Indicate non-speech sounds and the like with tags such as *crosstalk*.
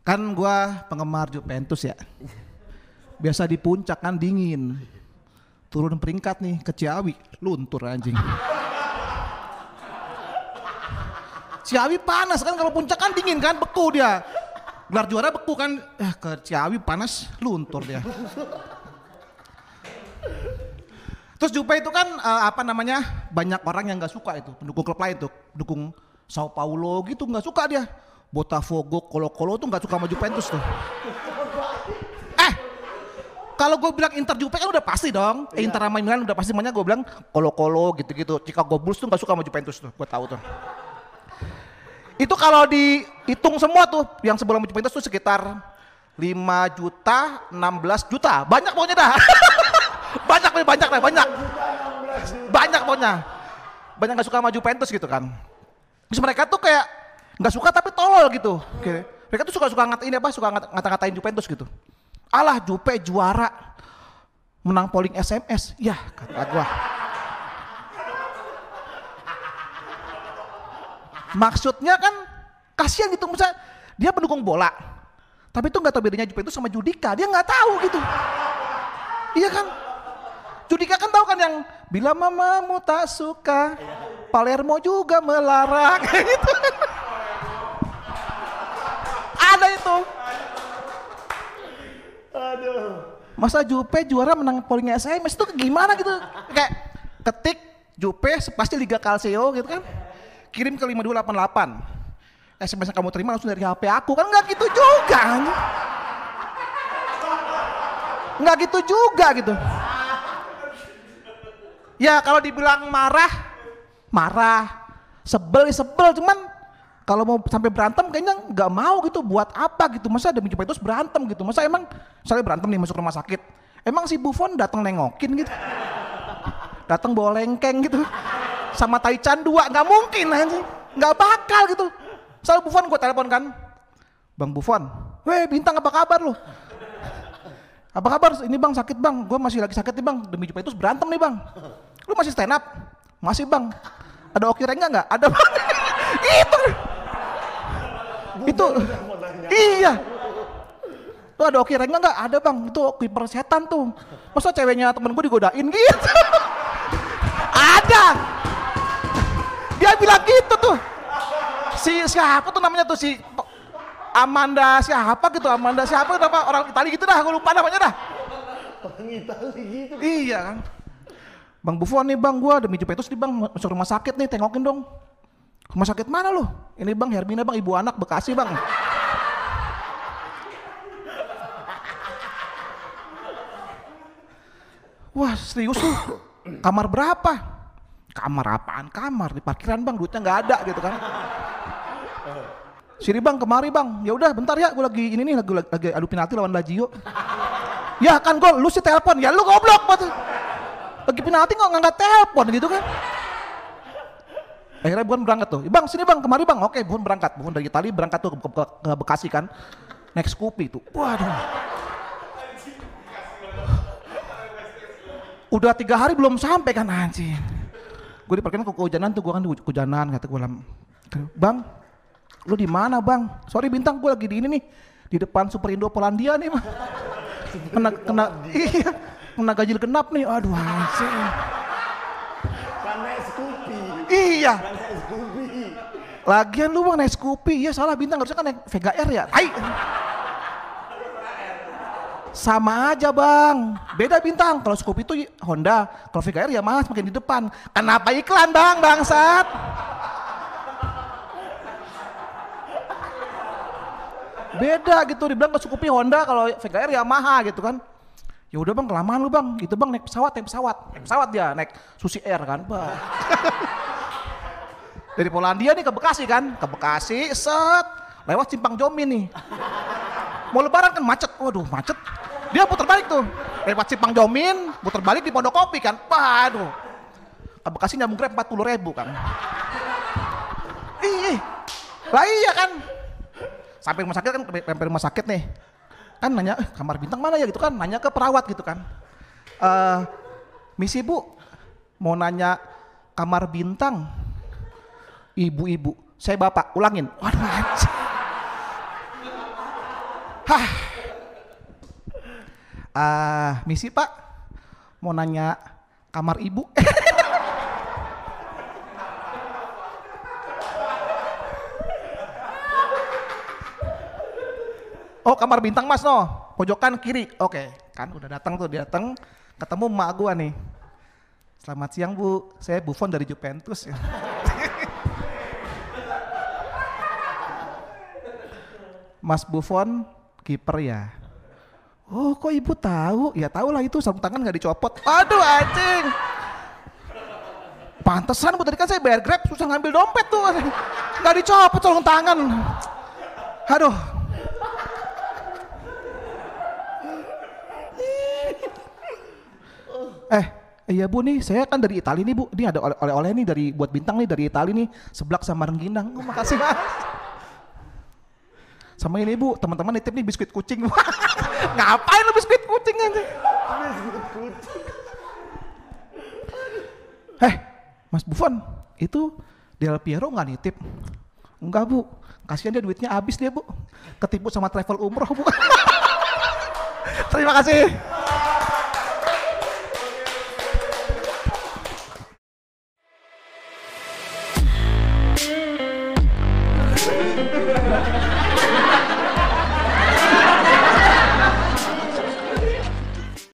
Kan gua penggemar Juventus ya. Biasa di puncak kan dingin. Turun peringkat nih ke Ciawi, luntur anjing. Ciawi panas kan kalau puncak kan dingin kan, beku dia. Gelar juara beku kan, eh ke Ciawi panas, luntur dia. Terus Jupe itu kan eh, apa namanya banyak orang yang nggak suka itu pendukung klub lain tuh, dukung Sao Paulo gitu nggak suka dia. Botafogo, Colo-Colo tuh nggak suka sama Juventus tuh. Eh, kalau gue bilang Inter Jupe kan udah pasti dong. Eh, Inter sama Milan udah pasti makanya gue bilang Colo-Colo gitu-gitu. Chicago Bulls tuh nggak suka sama Juventus tuh, gue tahu tuh. Itu kalau dihitung semua tuh yang sebelum Juventus tuh sekitar 5 juta, 16 juta. Banyak pokoknya dah. *laughs* banyak banyak dah, banyak. Banyak pokoknya. Banyak gak suka sama Juventus gitu kan. Terus mereka tuh kayak nggak suka tapi tolol gitu. Oke. Mereka tuh suka-suka ngatain apa? Suka ngat- ngata-ngatain Juventus gitu. Alah Jupe juara menang polling SMS. Ya kata gua. Maksudnya kan kasihan gitu misalnya dia pendukung bola. Tapi tuh nggak tahu bedanya Juventus sama Judika. Dia nggak tahu gitu. Iya kan? Judika kan tahu kan yang bila mamamu tak suka, Palermo juga melarang *laughs* gitu. Ada itu. Aduh. Masa Jupe juara menang polling SMS itu gimana gitu? Kayak ketik Jupe pasti Liga Calcio gitu kan. Kirim ke 5288. SMS yang kamu terima langsung dari HP aku kan nggak gitu juga. Nggak gitu juga gitu. Ya kalau dibilang marah, marah. Sebel sebel cuman kalau mau sampai berantem kayaknya nggak mau gitu. Buat apa gitu? Masa demi Juventus berantem gitu? Masa emang misalnya berantem nih masuk rumah sakit. Emang si Buffon datang nengokin gitu? Datang bawa lengkeng gitu? Sama Taichan dua? Nggak mungkin anjing. Nggak bakal gitu. Selalu Buffon gue telepon kan. Bang Buffon weh bintang apa kabar lu? Apa kabar? Ini bang sakit bang. Gue masih lagi sakit nih bang. Demi Juventus berantem nih bang. Lu masih stand up? Masih bang. Ada oki rengga nggak? Ada bang. *laughs* Itu itu iya. Tuh ada oki rengga nggak? Ada bang. Itu kiper setan tuh. Masa ceweknya temen gue digodain gitu? *laughs* Ada. Dia bilang gitu tuh. Si siapa tuh namanya tuh? Si Amanda siapa gitu? Amanda siapa? Nama orang Itali gitu dah? Gue lupa namanya dah. Orang Itali gitu. iya kan? Bang Buffon nih bang. Gua demi Juventus nih bang. Masuk rumah sakit nih tengokin dong rumah sakit mana lu? Ini bang Hermina bang ibu anak Bekasi bang. Wah serius lu? Kamar berapa? Kamar apaan kamar? Di parkiran bang duitnya nggak ada gitu kan. Sini bang kemari bang. Ya udah bentar ya gue lagi ini nih lagi, lagi adu penalti lawan Lazio. Ya kan gue lu sih telepon. Ya lu goblok lagi penalti kok ngangkat telepon gitu kan akhirnya Bukan berangkat tuh. Bang sini bang kemari bang. Oke Bukan berangkat. Bukan dari Itali berangkat tuh ke, ke, ke Bekasi kan. Naik Scoopy tuh. Waduh. Udah tiga hari belum sampai kan anjing. Gue diparkirin ke kehujanan tuh gue kan di kehujanan kata gue lam. Bang lu di mana bang? Sorry bintang gue lagi di ini nih di depan Super Indo Polandia nih mah *laughs* kena kena iya. Kena gajil genap nih. Aduh anjing. Iya. Lagian lu bang naik Scoopy. Iya salah bintang. Harusnya kan naik Vega R ya? Hai. Sama aja bang. Beda bintang. Kalau Scoopy itu Honda. Kalau Vega R ya mas makin di depan. Kenapa iklan bang? Bangsat. Beda gitu. Dibilang ke Scoopy Honda kalau Vega R Yamaha gitu kan ya udah bang kelamaan lu bang. Gitu bang naik pesawat naik pesawat. Naik pesawat dia naik Susi Air kan? Bang *laughs* dari Polandia nih ke Bekasi kan? Ke Bekasi set. Lewat Simpang Jomin nih. Mau lebaran kan macet. Waduh macet. Dia putar balik tuh. Lewat Simpang Jomin putar balik di Pondok Kopi kan? Waduh. Ke Bekasi nyambung grab 40 ribu kan? Ih. Lah iya kan? Sampai rumah sakit kan sampai rumah sakit nih kan nanya eh, kamar bintang mana ya gitu kan nanya ke perawat gitu kan eh misi bu mau nanya kamar bintang ibu-ibu saya bapak ulangin waduh. Hah. Ah, misi Pak. Mau nanya kamar ibu. *laughs* oh, kamar bintang Mas no. Pojokan kiri. Oke, kan udah datang tuh, dia datang ketemu emak gua nih. Selamat siang Bu, saya Buffon dari Juventus. *laughs* Mas Buffon kiper ya. Oh kok ibu tahu? Ya tahu lah itu sarung tangan nggak dicopot. Aduh anjing. Pantesan bu tadi kan saya bayar grab susah ngambil dompet tuh. Nggak dicopot sarung tangan. Aduh. Eh, iya bu nih, saya kan dari Itali nih bu. Ini ada oleh-oleh nih dari buat bintang nih dari Itali nih, seblak sama rengginang. Oh, makasih mas. Sama ini bu, teman-teman nitip nih biskuit kucing. *laughs* Ngapain lu biskuit kucing aja? Biskuit kucing. Eh, Mas Buffon, itu Del Piero nggak nitip? Enggak bu, kasihan dia duitnya habis dia bu. Ketipu sama travel umroh bu. *laughs* Terima kasih.